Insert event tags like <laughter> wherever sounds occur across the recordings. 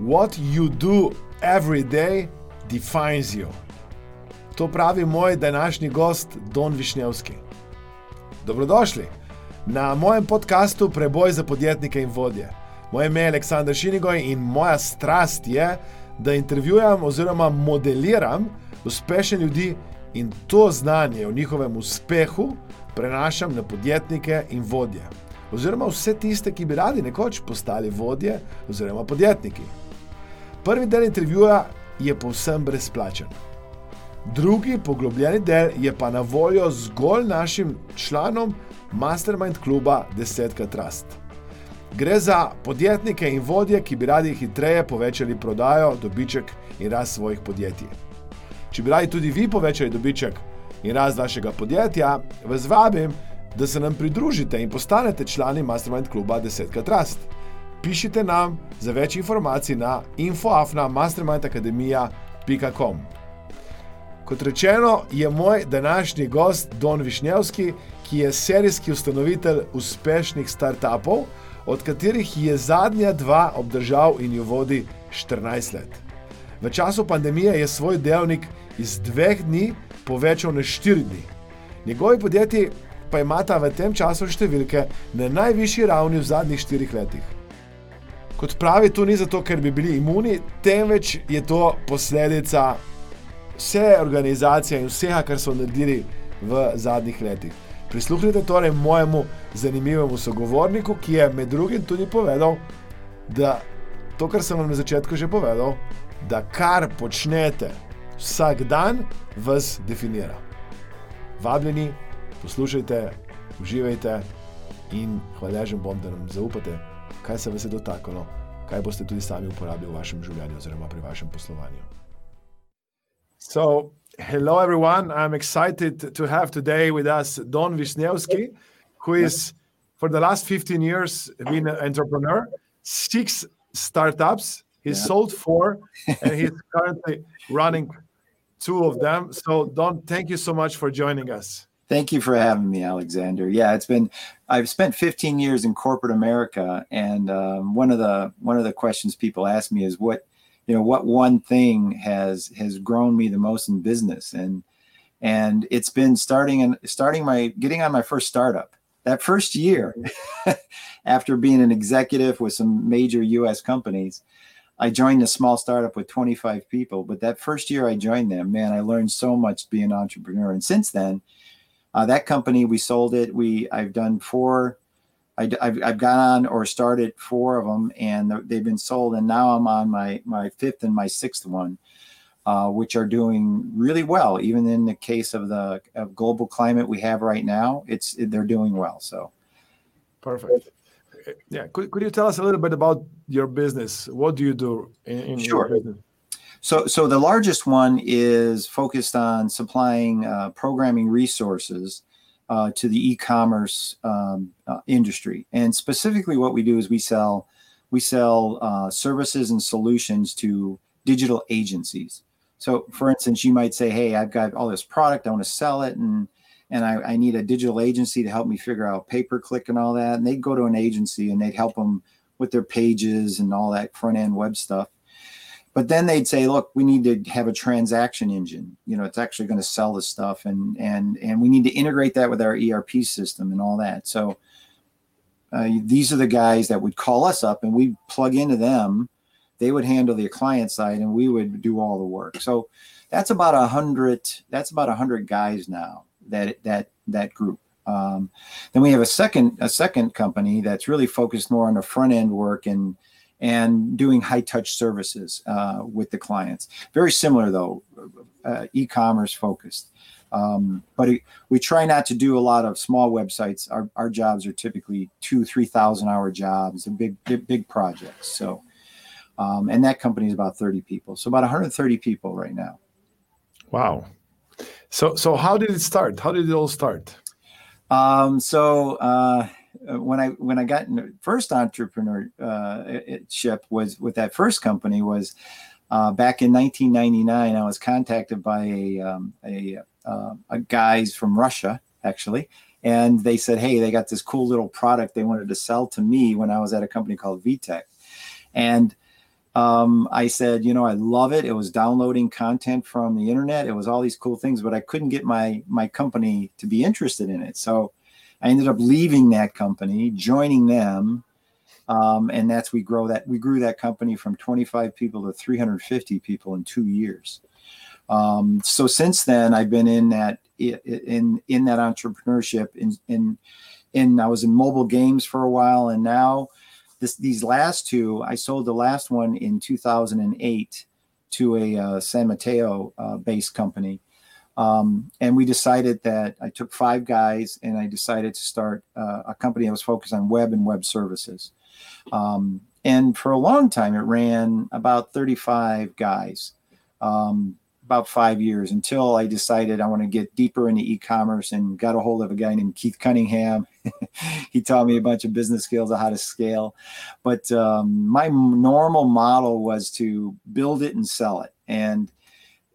What you do every day defines you. To pravi moj današnji gost Don Višnjevski. Dobrodošli na mojem podkastu Preboj za podjetnike in vodje. Moje ime je Aleksandr Šinigoj in moja strast je, da intervjujem oziroma modeliram uspešne ljudi in to znanje o njihovem uspehu prenašam na podjetnike in vodje. Oziroma vse tiste, ki bi radi nekoč postali vodje oziroma podjetniki. Prvi del intervjuja je povsem brezplačen. Drugi poglobljeni del je pa na voljo zgolj našim članom Mastermind kluba 10 Trust. Gre za podjetnike in vodje, ki bi radi hitreje povečali prodajo, dobiček in rast svojih podjetij. Če bi radi tudi vi povečali dobiček in rast vašega podjetja, vas vabim, da se nam pridružite in postanete člani Mastermind kluba 10 Trust. Pišite nam za več informacij na infoafna.mastermindacademija.com. Kot rečeno, je moj današnji gost Don Višnjevski, ki je serijski ustanovitelj uspešnih startupov, od katerih je zadnja dva obdržal in jo vodi 14 let. V času pandemije je svoj delnik iz dveh dni povečal na štiri dni. Njegovi podjetji pa imata v tem času številke na najvišji ravni v zadnjih štirih letih. Kot pravi, to ni zato, ker bi bili imuni, temveč je to posledica vse organizacije in vsega, kar so naredili v zadnjih letih. Prisluhnite torej mojemu zanimivemu sogovorniku, ki je med drugim tudi povedal, da to, kar sem vam na začetku že povedal, da kar počnete vsak dan, vas definira. Vabljeni, poslušajte, uživajte in hvaležen bom, da nam zaupate, kaj se vas je dotaknilo, kaj boste tudi sami uporabljali v vašem življenju oziroma pri vašem poslovanju. So, hello everyone. I'm excited to have today with us Don Wisniewski, who is for the last 15 years been an entrepreneur, six startups. He yeah. sold four, and he's currently running two of them. So, Don, thank you so much for joining us. Thank you for having me, Alexander. Yeah, it's been I've spent 15 years in corporate America, and um, one of the one of the questions people ask me is what you know what one thing has has grown me the most in business? And and it's been starting and starting my getting on my first startup. That first year <laughs> after being an executive with some major us companies i joined a small startup with 25 people but that first year i joined them man i learned so much being an entrepreneur. And since then uh, that company we sold it we i've done four I, have I've gone on or started four of them, and they've been sold. And now I'm on my my fifth and my sixth one, uh, which are doing really well. Even in the case of the of global climate we have right now, it's they're doing well. So, perfect. Yeah, could, could you tell us a little bit about your business? What do you do in, in sure. your business? So, so the largest one is focused on supplying uh, programming resources uh, to the e-commerce um, uh, industry. And specifically, what we do is we sell we sell uh, services and solutions to digital agencies. So, for instance, you might say, "Hey, I've got all this product. I want to sell it, and and I, I need a digital agency to help me figure out pay per click and all that." And they'd go to an agency and they'd help them with their pages and all that front end web stuff but then they'd say look we need to have a transaction engine. You know it's actually going to sell the stuff and and and we need to integrate that with our erp system and all that. So uh, these are the guys that would call us up and we plug into them. They would handle the client side and we would do all the work. So that's about a hundred that's about a hundred guys now that that that group. Um, then we have a second a second company that's really focused more on the front end work and and doing high touch services uh, with the clients. Very similar though, uh, e-commerce focused. Um, but it, we try not to do a lot of small websites. Our, our jobs are typically two, three thousand hour jobs, and big, big, big projects. So, um, and that company is about thirty people. So about 130 people right now. Wow. So, so how did it start? How did it all start? Um, so uh, uh, when I when I got into first entrepreneurship was with that first company was uh, back in 1999. I was contacted by a um, a, uh, a guys from Russia actually, and they said, "Hey, they got this cool little product they wanted to sell to me when I was at a company called VTech," and um, I said, you know, I love it. It was downloading content from the internet. It was all these cool things, but I couldn't get my my company to be interested in it. So I ended up leaving that company, joining them, um, and that's we grow that we grew that company from 25 people to 350 people in two years. Um, so since then, I've been in that in in that entrepreneurship. In in in I was in mobile games for a while, and now this these last two, I sold the last one in 2008 to a uh, San Mateo uh, based company. Um, and we decided that I took five guys and I decided to start uh, a company that was focused on web and web services. Um, and for a long time, it ran about 35 guys. Um, about five years until I decided I want to get deeper into e-commerce and got a hold of a guy named Keith Cunningham. <laughs> he taught me a bunch of business skills of how to scale. But um, my normal model was to build it and sell it. And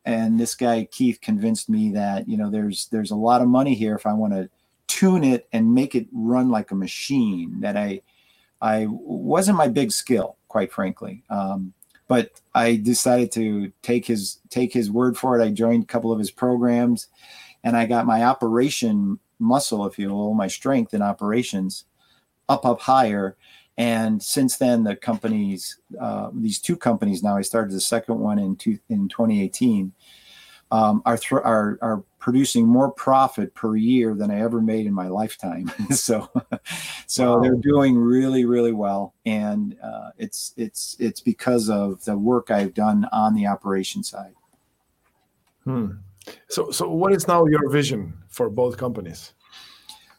and this guy Keith convinced me that you know there's there's a lot of money here if I want to tune it and make it run like a machine. That I I wasn't my big skill, quite frankly. Um, but I decided to take his take his word for it. I joined a couple of his programs, and I got my operation muscle, if you will, my strength in operations up up higher. And since then, the companies, uh, these two companies now, I started the second one in two, in 2018, um, are, th- are are producing more profit per year than I ever made in my lifetime. <laughs> so, so wow. they're doing really, really well, and uh, it's it's it's because of the work I've done on the operation side. Hmm. So, so what is now your vision for both companies?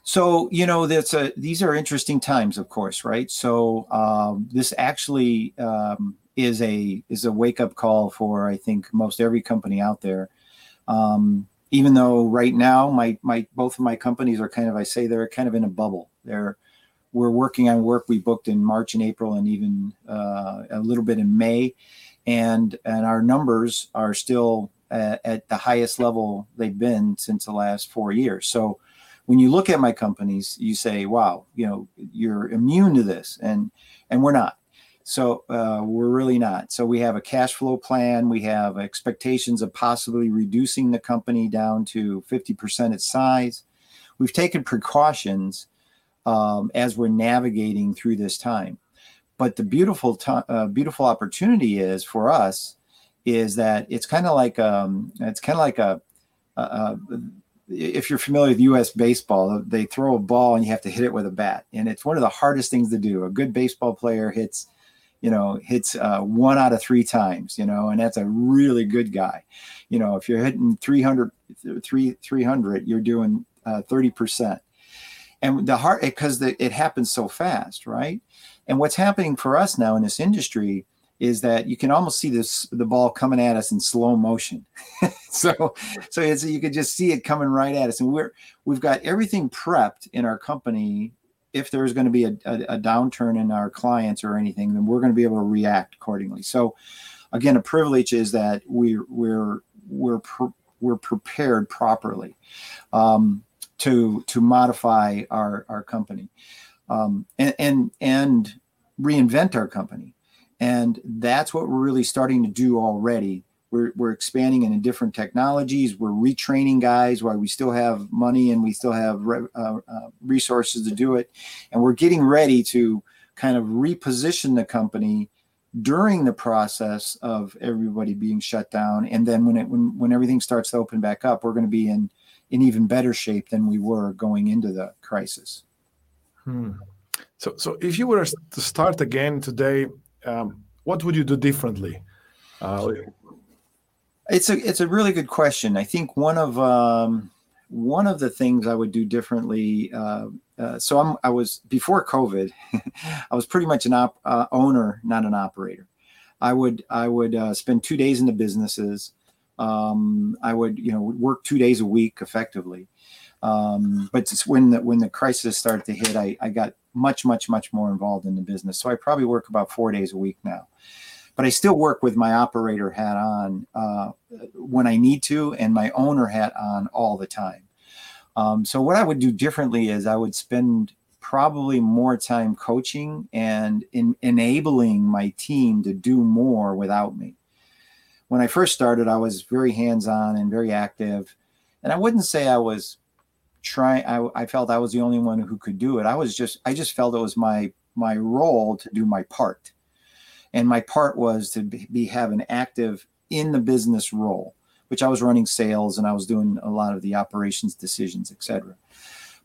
So you know that's a these are interesting times, of course, right? So um, this actually um, is a is a wake up call for I think most every company out there. Um, even though right now my my both of my companies are kind of I say they're kind of in a bubble. They're we're working on work we booked in March and April and even uh, a little bit in May, and and our numbers are still at, at, the highest level they've been since the last four years. So when you look at my companies, you say, "Wow, you know, you're immune to this," and and we're not. So uh, we're really not. So we have a cash flow plan. We have expectations of possibly reducing the company down to 50% its size. We've taken precautions um, as we're navigating through this time. But the beautiful, t- uh, beautiful opportunity is for us is that it's kind of like um, it's kind of like a, a, a if you're familiar with U.S. baseball, they throw a ball and you have to hit it with a bat, and it's one of the hardest things to do. A good baseball player hits you know, hits uh, one out of three times, you know, and that's a really good guy. You know, if you're hitting 300, 300 you're doing uh, 30%. And the heart, because it happens so fast, right? And what's happening for us now in this industry is that you can almost see this the ball coming at us in slow motion. <laughs> so so it's you could just see it coming right at us. And we're we've got everything prepped in our company if there's going to be a, a, a, downturn in our clients or anything, then we're going to be able to react accordingly. So, again, a privilege is that we, we're we're we're prepared properly um, to to modify our our company um, and and and reinvent our company, and that's what we're really starting to do already we're, we're expanding into different technologies. We're retraining guys while we still have money and we still have re, uh, uh, resources to do it. And we're getting ready to kind of reposition the company during the process of everybody being shut down. And then when it when, when everything starts to open back up, we're going to be in in even better shape than we were going into the crisis. Hmm. So, so if you were to start again today, um, what would you do differently? Uh, it's a it's a really good question. I think one of um, one of the things I would do differently. Uh, uh, so I'm I was before COVID, <laughs> I was pretty much an op, uh, owner, not an operator. I would I would uh, spend two days in the businesses. Um, I would you know work two days a week effectively. Um, but when the when the crisis started to hit, I, I got much much much more involved in the business. So I probably work about four days a week now but I still work with my operator hat on uh, when I need to and my owner hat on all the time. Um, so what I would do differently is I would spend probably more time coaching and in enabling my team to do more without me. When I first started, I was very hands-on and very active, and I wouldn't say I was trying. I, I felt I was the only one who could do it. I was just I just felt it was my my role to do my part, and my part was to be, have an active in the business role, which I was running sales and I was doing a lot of the operations decisions, etc.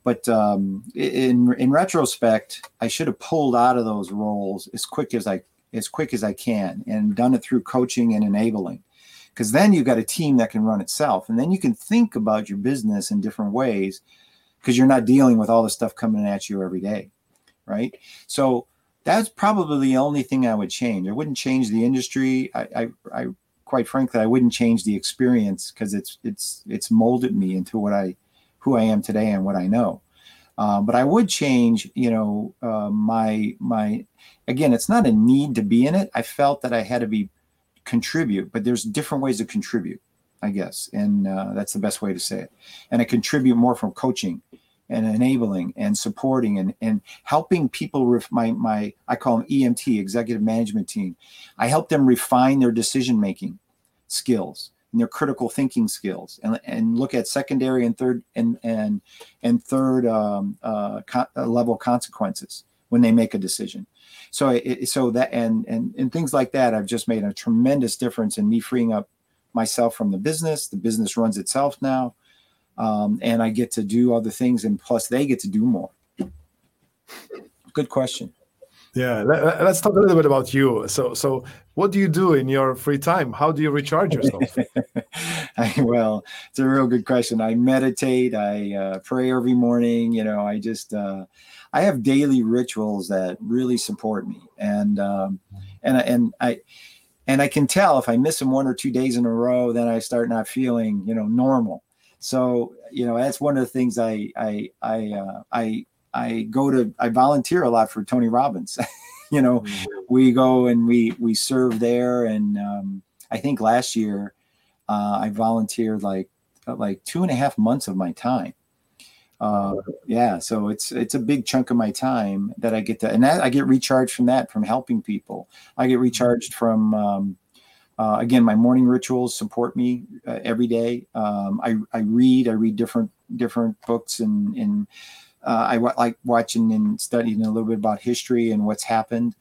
But um, in in retrospect, I should have pulled out of those roles as quick as I as quick as I can and done it through coaching and enabling. Because then you've got a team that can run itself, and then you can think about your business in different ways because you're not dealing with all the stuff coming at you every day, right? So that's probably the only thing I would change. I wouldn't change the industry. I, I, I quite frankly, I wouldn't change the experience because it's it's it's molded me into what I who I am today and what I know. Uh, but I would change, you know, uh, my my again. It's not a need to be in it. I felt that I had to be contribute, but there's different ways to contribute, I guess, and uh, that's the best way to say it. And I contribute more from coaching and enabling and supporting and, and helping people ref- my my I call them EMT executive management team. I help them refine their decision making skills and their critical thinking skills and, and look at secondary and third and and and third um, uh, co- uh, level consequences when they make a decision so it, so that and and and things like that I've just made a tremendous difference in me freeing up myself from the business the business runs itself now um, and i get to do other things and plus they get to do more good question yeah, let, us talk a little bit about you. So, so what do you do in your free time? How do you recharge yourself? <laughs> I, well, it's a real good question. I meditate. I uh, pray every morning. You know, I just uh, I have daily rituals that really support me, and um, and and I and I can tell if I miss them one or two days in a row, then I start not feeling you know normal. So you know that's one of the things I I I uh, I I go to I volunteer a lot for Tony Robbins. <laughs> you know, mm-hmm. we go and we we serve there, and um, I think last year uh, I volunteered like like two and a half months of my time. Uh, yeah, so it's it's a big chunk of my time that I get to, and that, I get recharged from that from helping people. I get recharged from um, uh, again my morning rituals support me uh, every day. Um, I I read I read different different books and and uh, I w- like watching and studying a little bit about history and what's happened.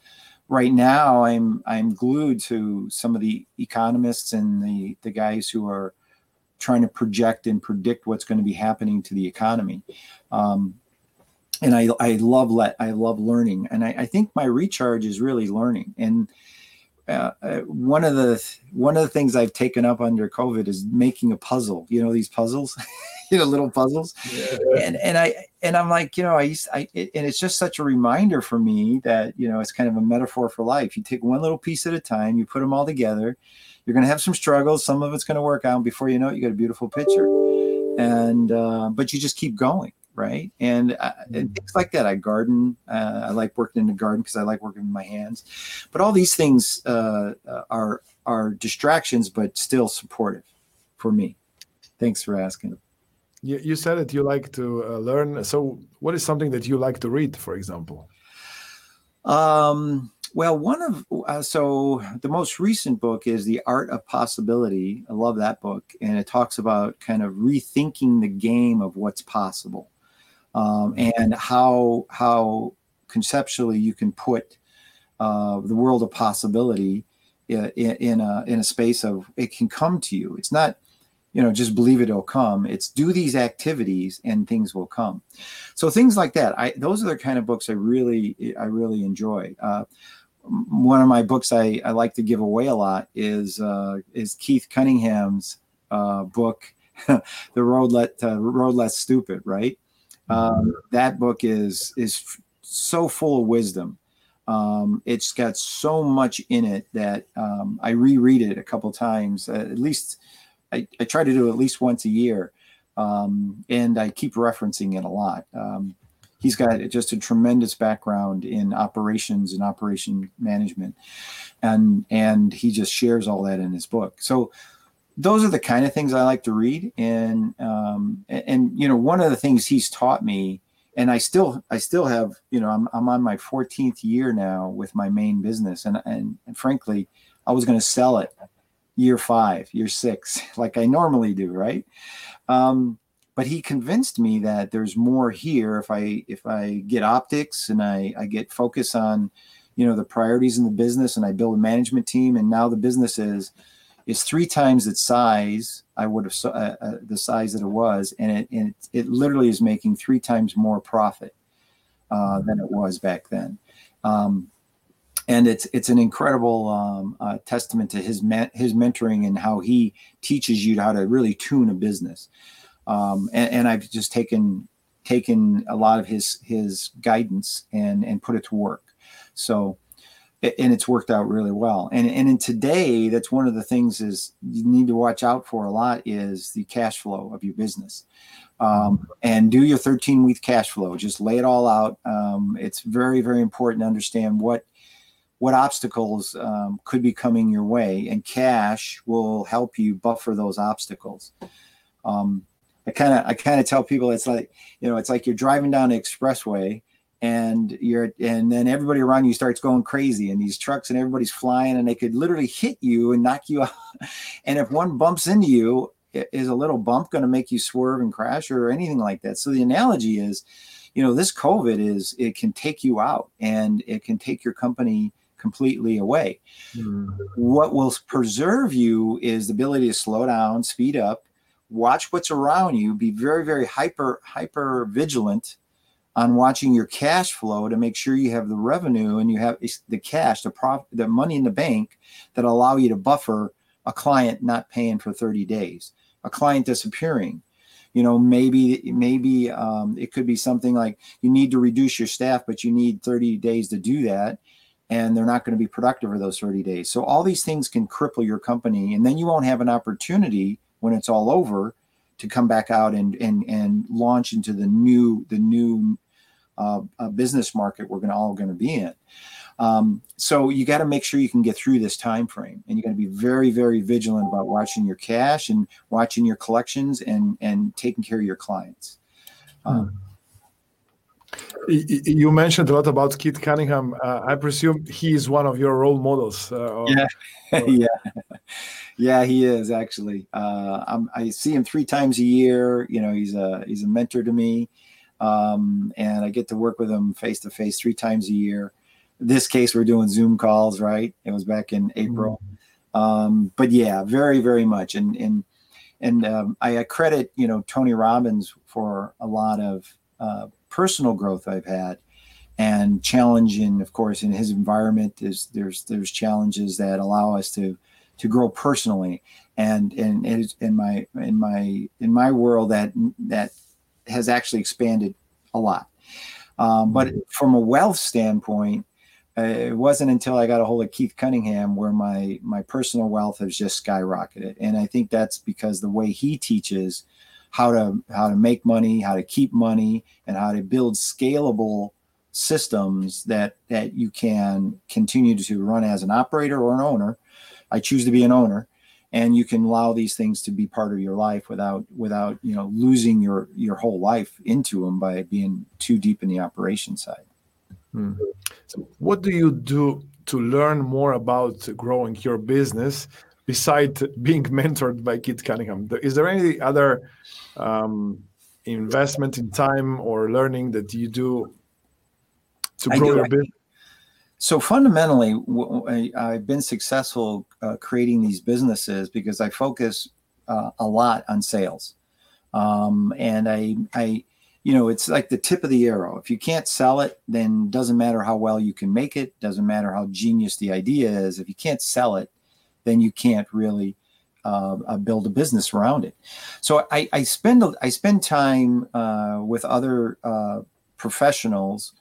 Right now, I'm I'm glued to some of the economists and the the guys who are trying to project and predict what's going to be happening to the economy. Um, and I, I love let I love learning, and I, I think my recharge is really learning. And uh, uh, one of the one of the things I've taken up under COVID is making a puzzle. You know these puzzles, <laughs> <laughs> you know little puzzles, yeah. and and I and I'm like you know I used I it, and it's just such a reminder for me that you know it's kind of a metaphor for life. You take one little piece at a time, you put them all together. You're going to have some struggles. Some of it's going to work out. Before you know it, you got a beautiful picture, and uh, but you just keep going right? And, uh, and mm. things like that. I garden. Uh, I like working in the garden because I like working with my hands. But all these things uh, uh, are are distractions, but still supportive for me. Thanks for asking. You, you said that you like to uh, learn. So, what is something that you like to read, for example? Um, well, one of uh, so the most recent book is The Art of Possibility. I love that book, and it talks about kind of rethinking the game of what's possible um, and how how conceptually you can put uh, the world of possibility in, in, a in a space of it can come to you. It's not you know just believe it'll come. It's do these activities and things will come. So things like that. I those are the kind of books I really I really enjoy. Uh, one of my books I, I like to give away a lot is uh, is Keith Cunningham's uh, book, <laughs> The Road Let uh, Road Less Stupid, right? Um, that book is is so full of wisdom. Um, it's got so much in it that um, I reread it a couple times. Uh, at least I, I, try to do at least once a year, um, and I keep referencing it a lot. Um, he's got just a tremendous background in operations and operation management, and and he just shares all that in his book. So those are the kind of things I like to read. And, um, and, you know, one of the things he's taught me and I still I still have you know I'm I'm on my 14th year now with my main business and and, and frankly I was going to sell it year five year six <laughs> like I normally do right um, but he convinced me that there's more here if I if I get optics and I I get focus on you know the priorities in the business and I build a management team and now the business is is three times its size. I would have uh, uh, the size that it was, and it, and it, it literally is making three times more profit uh, than it was back then. Um, and it's it's an incredible um, uh, testament to his his mentoring and how he teaches you how to really tune a business. Um, and, and, I've just taken taken a lot of his his guidance and and put it to work. So and it's worked out really well. And and in today, that's one of the things is you need to watch out for a lot is the cash flow of your business. Um, and do your 13 week cash flow. Just lay it all out. Um, it's very very important to understand what what obstacles um, could be coming your way, and cash will help you buffer those obstacles. Um, I kind of I kind of tell people it's like you know it's like you're driving down the expressway and you're and then everybody around you starts going crazy and these trucks and everybody's flying and they could literally hit you and knock you <laughs> out and if one bumps into you is a little bump going to make you swerve and crash or anything like that so the analogy is you know this covid is it can take you out and it can take your company completely away mm-hmm. what will preserve you is the ability to slow down speed up watch what's around you be very very hyper hyper vigilant on watching your cash flow to make sure you have the revenue and you have the cash, the profit, the money in the bank that allow you to buffer a client not paying for 30 days, a client disappearing. You know, maybe maybe um, it could be something like you need to reduce your staff, but you need 30 days to do that, and they're not going to be productive for those 30 days. So all these things can cripple your company, and then you won't have an opportunity when it's all over to come back out and and and launch into the new the new uh, business market we're going to all going to be in. Um, so you got to make sure you can get through this time frame, and you got to be very very vigilant about watching your cash and watching your collections and and taking care of your clients. Um, you mentioned a lot about Keith Cunningham. Uh, I presume he is one of your role models. Uh, yeah, or... <laughs> yeah, yeah. He is actually. Uh, i see him three times a year. You know, he's a he's a mentor to me, um, and I get to work with him face to face three times a year. In this case, we're doing Zoom calls. Right? It was back in April. Mm-hmm. Um, but yeah, very very much. And and and um, I credit you know Tony Robbins for a lot of uh, personal growth I've had and challenging of course in his environment is there's there's challenges that allow us to to grow personally. And and in my in my in my world that that has actually expanded a lot. Um, but mm-hmm. from a wealth standpoint uh, it wasn't until I got a hold of Keith Cunningham where my my personal wealth has just skyrocketed. And I think that's because the way he teaches how to how to make money, how to keep money, and how to build scalable systems that that you can continue to run as an operator or an owner. I choose to be an owner, and you can allow these things to be part of your life without without you know losing your your whole life into them by being too deep in the operation side. Hmm. So what do you do to learn more about growing your business besides being <laughs> mentored by Keith Cunningham? Is there any other um, investment in time or learning that you do to grow your business? So fundamentally, I've been successful uh, creating these businesses because I focus uh, a lot on sales, um, and I, I, you know, it's like the tip of the arrow. If you can't sell it, then doesn't matter how well you can make it. Doesn't matter how genius the idea is. If you can't sell it, then you can't really uh, uh, build a business around it. So I, I spend I spend time uh, with other uh, professionals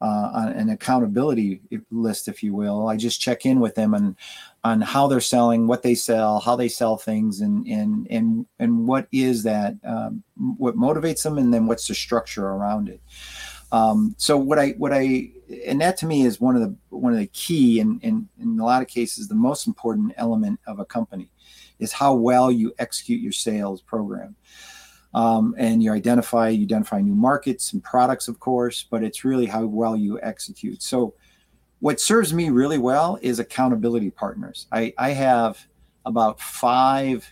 uh, on an accountability list, if you will. I just check in with them on on how they're selling, what they sell, how they sell things, and and and and what is that, um, what motivates them, and then what's the structure around it. Um, so what I what I and that to me is one of the one of the key and in, a lot of cases the most important element of a company is how well you execute your sales program. Um, and you identify you identify new markets and products, of course, but it's really how well you execute. So, what serves me really well is accountability partners. I, I have about five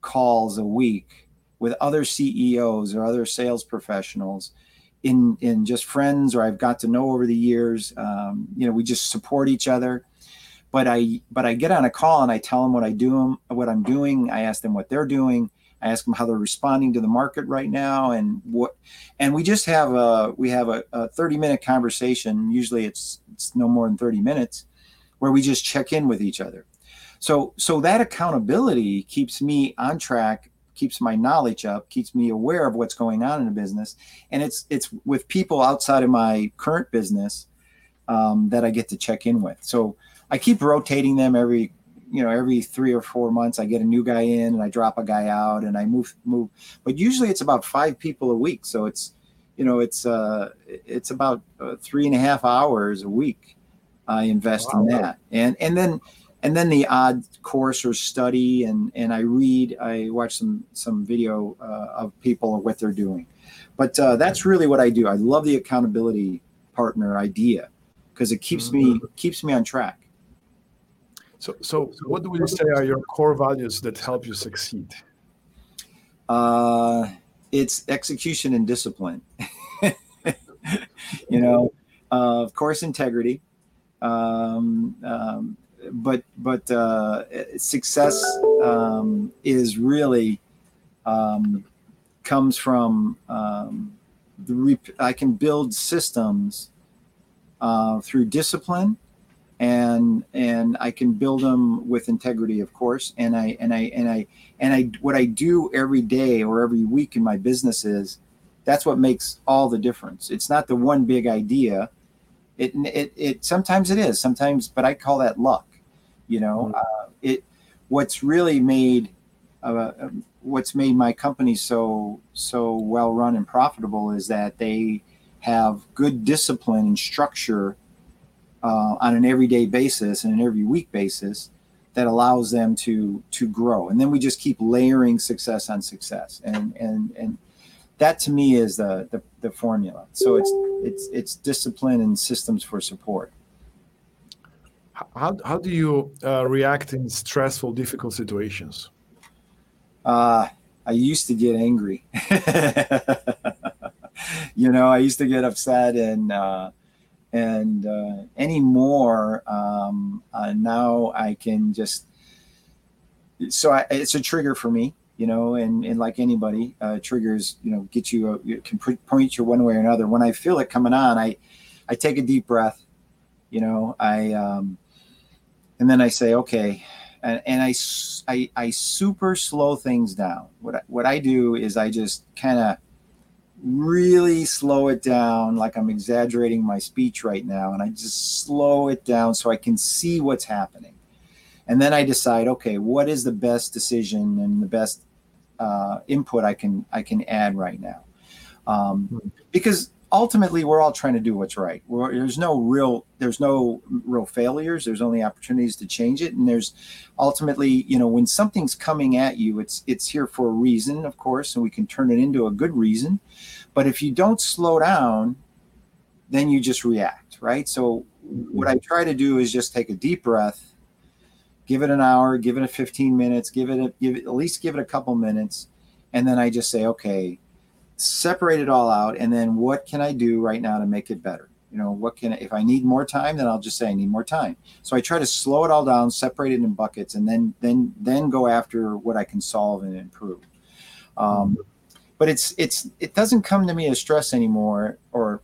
calls a week with other CEOs or other sales professionals in in just friends or I've got to know over the years. Um, you know, we just support each other. But I but I get on a call and I tell them what I do what I'm doing. I ask them what they're doing. I ask them how they're responding to the market right now and what and we just have a we have a, a 30 minute conversation. Usually it's it's no more than 30 minutes where we just check in with each other. So so that accountability keeps me on track keeps my knowledge up, keeps me aware of what's going on in the business, and it's it's with people outside of my current business um, that I get to check in with. So I keep rotating them every you know every three or four months. I get a new guy in and I drop a guy out and I move move. But usually it's about five people a week, so it's you know it's uh it's about uh, three and a half hours a week I invest wow. in that, and and then and then the odd course or study and and i read i watch some some video uh, of people of what they're doing. But uh, that's really what i do. I love the accountability partner idea because it keeps me mm-hmm. keeps me on track. So so what do you say are your core values that help you succeed? Uh it's execution and discipline. <laughs> You know uh, of course integrity. Um, um, but but uh, success um, is really um, comes from um, the rep- I can build systems uh, through discipline and and I can build them with integrity, of course. And I and I and I and I what I do every day or every week in my business is that's what makes all the difference. It's not the one big idea. It, it, it sometimes it is sometimes, but I call that luck. You know, uh, it what's really made uh, um, what's made my company so so well run and profitable is that they have good discipline and structure uh, on an everyday basis and an every week basis that allows them to to grow. And then we just keep layering success on success. And and and that to me is the the, the formula. So it's it's it's discipline and systems for support how, how do you uh, react in stressful, difficult situations? Uh, I used to get angry. <laughs> you know, I used to get upset, and uh, and uh, anymore um, uh, now I can just. So I, it's a trigger for me, you know, and, and like anybody, uh, triggers, you know, get you, uh, can point you one way or another. When I feel it coming on, I, I take a deep breath, you know, I, um, and then I say, okay, and, and I, I, I super slow things down. What I, what I do is I just kind of really slow it down, like I'm exaggerating my speech right now, and I just slow it down so I can see what's happening. And then I decide, okay, what is the best decision and the best uh, input I can I can add right now, um, hmm. because ultimately we're all trying to do what's right. We're, there's no real there's no real failures. There's only opportunities to change it. And there's ultimately you know when something's coming at you it's it's here for a reason of course and we can turn it into a good reason. But if you don't slow down then you just react right? So what i try to do is just take a deep breath give it an hour give it a 15 minutes give it a, give it at least give it a couple minutes and then i just say okay separate it all out and then what can i do right now to make it better? You know what can if i need more time then i'll just say i need more time. So i try to slow it all down separate it in buckets and then then then go after what i can solve and improve. Um, but it's it's it doesn't come to me as stress anymore or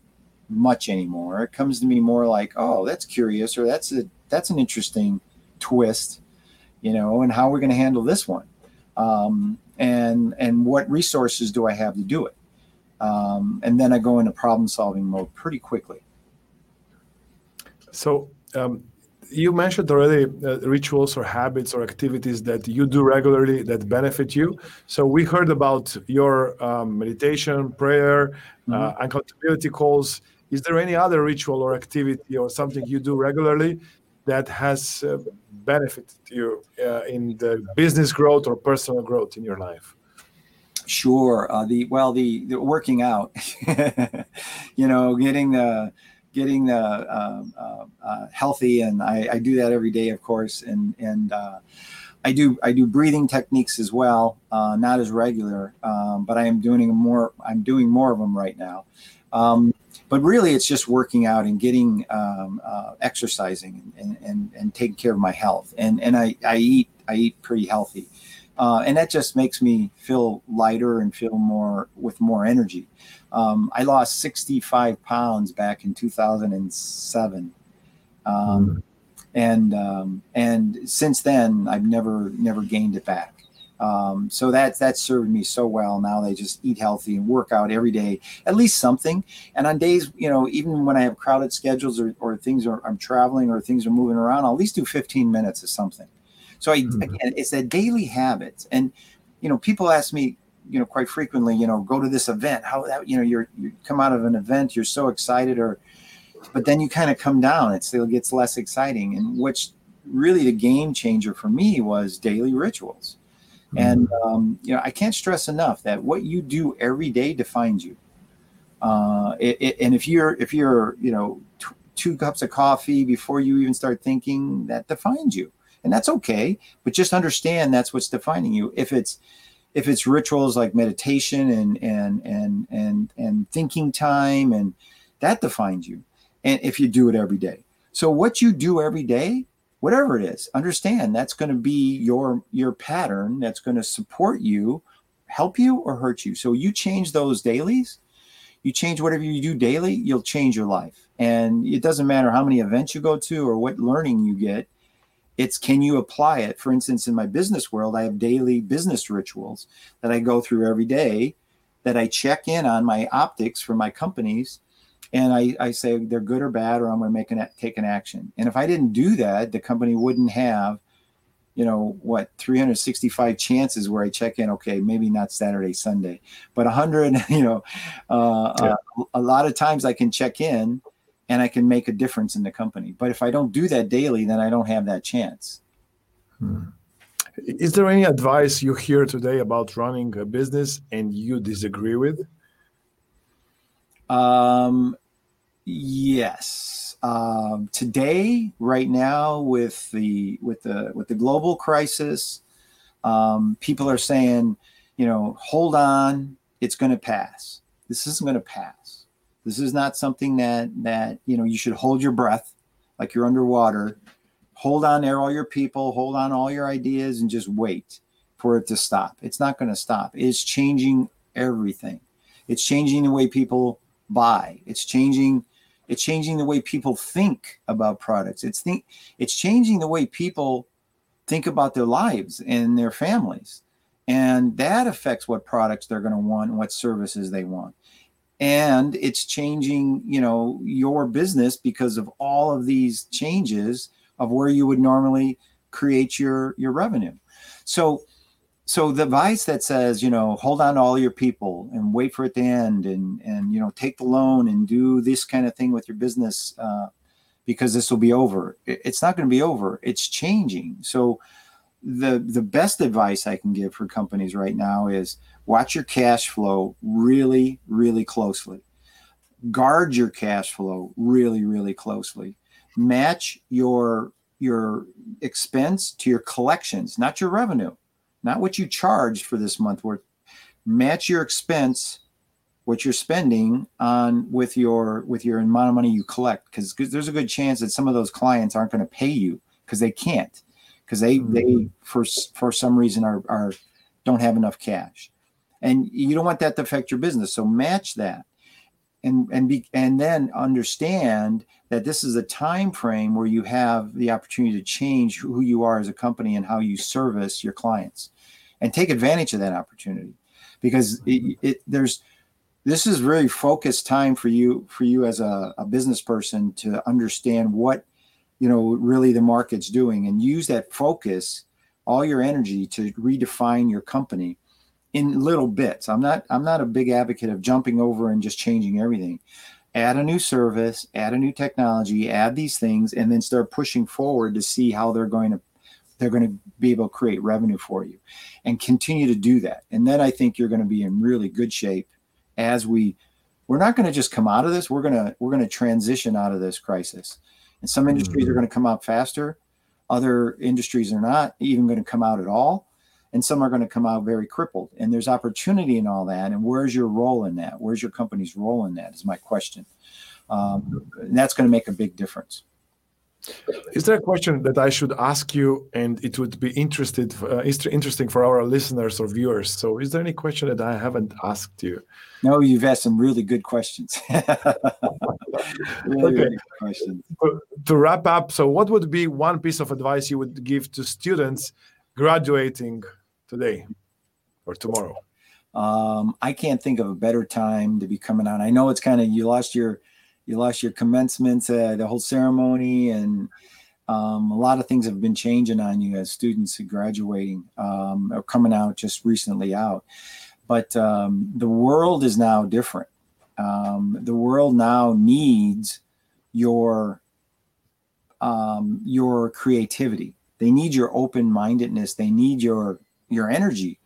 much anymore. It comes to me more like oh that's curious or that's a that's an interesting twist you know and how we're going to handle this one. Um, and and what resources do i have to do it um, and then I go into problem solving mode pretty quickly. So um, you mentioned already uh, rituals or habits or activities that you do regularly that benefit you. So we heard about your um, meditation, prayer, uh, mm-hmm. uh, accountability calls. Is there any other ritual or activity or something you do regularly that has uh, benefited you uh, in the business growth or personal growth in your life? Sure. Uh, the well, the, the working out, <laughs> you know, getting the getting the uh, uh, uh, healthy, and I, I, do that every day, of course, and and uh, I do I do breathing techniques as well, uh, not as regular, um, but I am doing more. I'm doing more of them right now. Um, but really, it's just working out and getting um, exercising and, and and taking care of my health, and and I, I eat I eat pretty healthy uh, and that just makes me feel lighter and feel more with more energy. Um, I lost 65 pounds back in 2007, um, mm. and um, and since then I've never never gained it back. Um, so that that served me so well. Now they just eat healthy and work out every day, at least something. And on days, you know, even when I have crowded schedules or, or things are I'm traveling or things are moving around, I'll at least do 15 minutes of something. So I, mm-hmm. again, it's a daily habit. And, you know, people ask me, you know, quite frequently, you know, go to this event, how that, you know, you're, you come out of an event, you're so excited or, but then you kind of come down, it still gets less exciting. And which really the game changer for me was daily rituals. Mm-hmm. And, um, you know, I can't stress enough that what you do every day defines you. Uh, it, it, and if you're, if you're, you know, t- two cups of coffee before you even start thinking, that defines you and that's okay but just understand that's what's defining you. If it's if it's rituals like meditation and and and and and thinking time and that defines you and if you do it every day. So what you do every day whatever it is understand that's going to be your your pattern that's going to support you help you or hurt you. So you change those dailies you change whatever you do daily you'll change your life. And it doesn't matter how many events you go to or what learning you get it's can you apply it? For instance, in my business world, I have daily business rituals that I go through every day that I check in on my optics for my companies. And I, I say they're good or bad, or I'm going to make an take an action. And if I didn't do that, the company wouldn't have, you know, what 365 chances where I check in. Okay, maybe not Saturday, Sunday, but 100. <laughs> You know, uh, yeah. uh, a lot of times I can check in and I can make a difference in the company. But if I don't do that daily, then I don't have that chance. Hmm. Is there any advice you hear today about running a business and you disagree with? Um, yes. Um, today, right now, with the with the with the global crisis, um, people are saying, you know, hold on, it's going to pass. This isn't going to pass this is not something that that you know you should hold your breath like you're underwater. Hold on there, all your people, hold on all your ideas, and just wait for it to stop. It's not going to stop. It's changing everything. It's changing the way people buy. It's changing it's changing the way people think about products. It's think it's changing the way people think about their lives and their families. And that affects what products they're going to want and what services they want and it's changing you know your business because of all of these changes of where you would normally create your your revenue. So so the advice that says you know hold on to all your people and wait for it to end and and you know take the loan and do this kind of thing with your business uh, because this will be over. It's not going to be over. It's changing. So the the best advice i can give for companies right now is Watch your cash flow really, really closely. Guard your cash flow really, really closely. Match your your expense to your collections, not your revenue, not what you charged for this month worth. Match your expense, what you're spending on with your with your amount of money you collect, because there's a good chance that some of those clients aren't going to pay you because they can't, because they mm-hmm. they for for some reason are are don't have enough cash and you don't want that to affect your business. So match that and and be and then understand that this is a time frame where you have the opportunity to change who you are as a company and how you service your clients and take advantage of that opportunity. Because it, mm-hmm. it there's this is really focused time for you for you as a, a business person to understand what you know really the market's doing and use that focus all your energy to redefine your company in little bits. I'm not I'm not a big advocate of jumping over and just changing everything. Add a new service, add a new technology, add these things, and then start pushing forward to see how they're going to they're going to be able to create revenue for you and continue to do that. And then I think you're going to be in really good shape as we we're not going to just come out of this, we're going to we're going to transition out of this crisis. And some industries mm-hmm. are going to come out faster, other industries are not even going to come out at all, and some are going to come out very crippled. And there's opportunity in all that. And where's your role in that? Where's your company's role in that? Is my question. Um, and that's going to make a big difference. Is there a question that I should ask you, and it would be interested, uh, interesting for our listeners or viewers? So, is there any question that I haven't asked you? No, you've asked some really good questions. <laughs> really, okay. Really questions. To wrap up, so what would be one piece of advice you would give to students graduating today or tomorrow? Um, I can't think of a better time to be coming out. I know it's kind of you lost your you lost your commencement, uh, the whole ceremony, and um, a lot of things have been changing on you as students graduating um, or coming out just recently out. But um, the world is now different. Um, the world now needs your um, your creativity. They need your open mindedness. They need your your energy.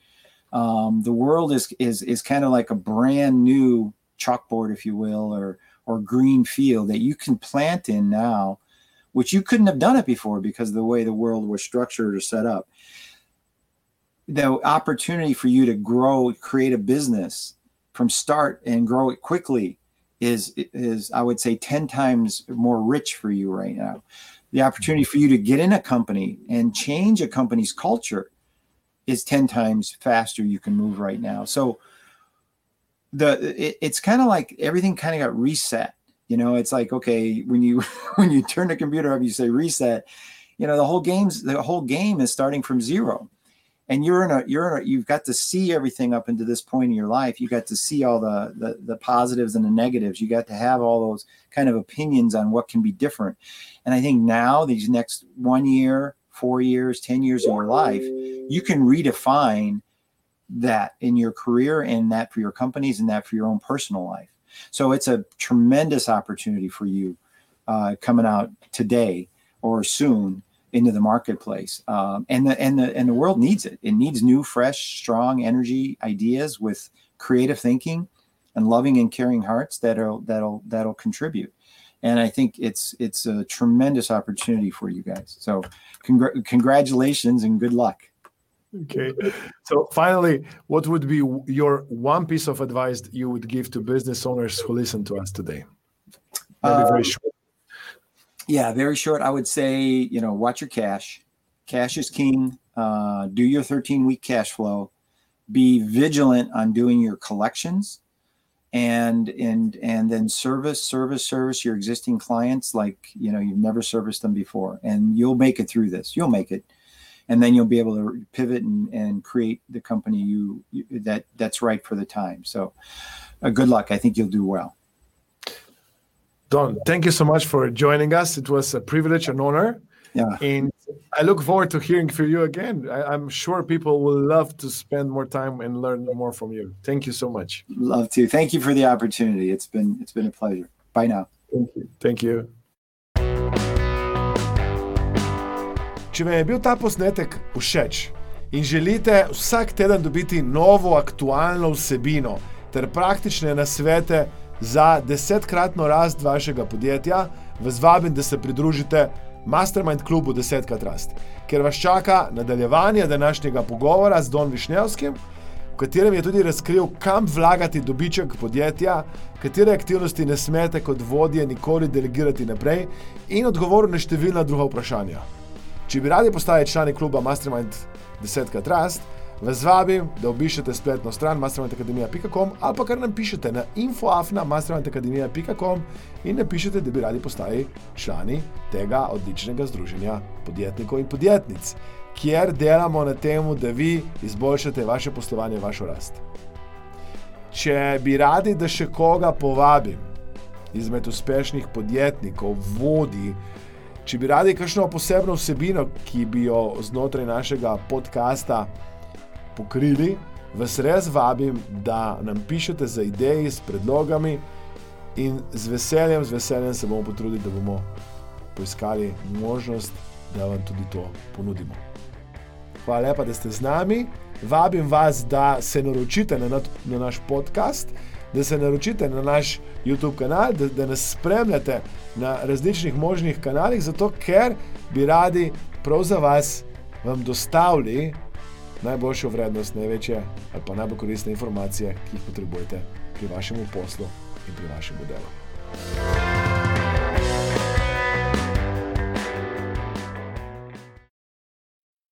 Um, the world is is is kind of like a brand new chalkboard, if you will, or or green field that you can plant in now, which you couldn't have done it before because of the way the world was structured or set up. The opportunity for you to grow, create a business from start and grow it quickly is is I would say 10 times more rich for you right now. The opportunity for you to get in a company and change a company's culture is 10 times faster you can move right now. So the it, it's kind of like everything kind of got reset. You know it's like okay when you <laughs> when you turn the computer up you say reset you know the whole game's the whole game is starting from zero. And you're in a you're in a, you've got to see everything up into this point in your life. You got to see all the, the the positives and the negatives. You got to have all those kind of opinions on what can be different. And i think now these next one year four years ten years of your life you can redefine that in your career and that for your companies and that for your own personal life. So it's a tremendous opportunity for you uh, coming out today or soon into the marketplace. Um, and the and the and the world needs it. It needs new, fresh, strong energy ideas with creative thinking and loving and caring hearts that'll that'll that'll contribute. And I think it's it's a tremendous opportunity for you guys. So congr- congratulations and good luck. Okay. So finally, what would be your one piece of advice you would give to business owners who listen to us today? Maybe um, very short. Yeah, very short. I would say, you know, watch your cash. Cash is king. Uh, do your 13 week cash flow. Be vigilant on doing your collections and and and then service service service your existing clients like you know you've never serviced them before and you'll make it through this you'll make it and then you'll be able to pivot and, and create the company you, you that that's right for the time. So, uh, good luck. I think you'll do well. Don, thank you so much for joining us. It was a privilege and honor. Yeah. And I look forward to hearing from you again. I, am sure people will love to spend more time and learn more from you. Thank you so much. Love to. Thank you for the opportunity. It's been it's been a pleasure. Bye now. Thank you. Thank you. Če vam je bil ta posnetek všeč in želite vsak teden dobiti novo aktualno vsebino ter praktične nasvete za desetkratno rast vašega podjetja, vas vabim, da se pridružite Mastermind klubu Desetkrat rast, ker vas čaka nadaljevanje današnjega pogovora z Don Višnjevskim, v katerem je tudi razkril, kam vlagati dobiček podjetja, katere aktivnosti ne smete kot vodje nikoli delegirati naprej in odgovoril na številna druga vprašanja. Če bi radi postali člani kluba Mastermind 10 krat Trust, vas vabim, da obišete spletno stran mastermindacademija.com ali pa kar nam pišete na infoafna.mastermindacademija.com in napišete, da bi radi postali člani tega odličnega združenja podjetnikov in podjetnic, kjer delamo na tem, da vi izboljšate vaše poslovanje, vašo rast. Če bi radi, da še koga povabim izmed uspešnih podjetnikov, vodij, Če bi radi kakšno posebno vsebino, ki bi jo znotraj našega podcasta pokrili, vas res vabim, da nam pišete za ideje s predlogami in z veseljem, z veseljem se bomo potrudili, da bomo poiskali možnost, da vam tudi to ponudimo. hvala lepa, da ste z nami. Vabim vas, da se naročite na, na naš podcast, da se naročite na naš YouTube kanal, da, da nas spremljate na različnih možnih kanalih, zato ker bi radi prav za vas vam dostavili najboljšo vrednost, največje ali pa najbolj koristne informacije, ki jih potrebujete pri vašem poslu in pri vašem delu.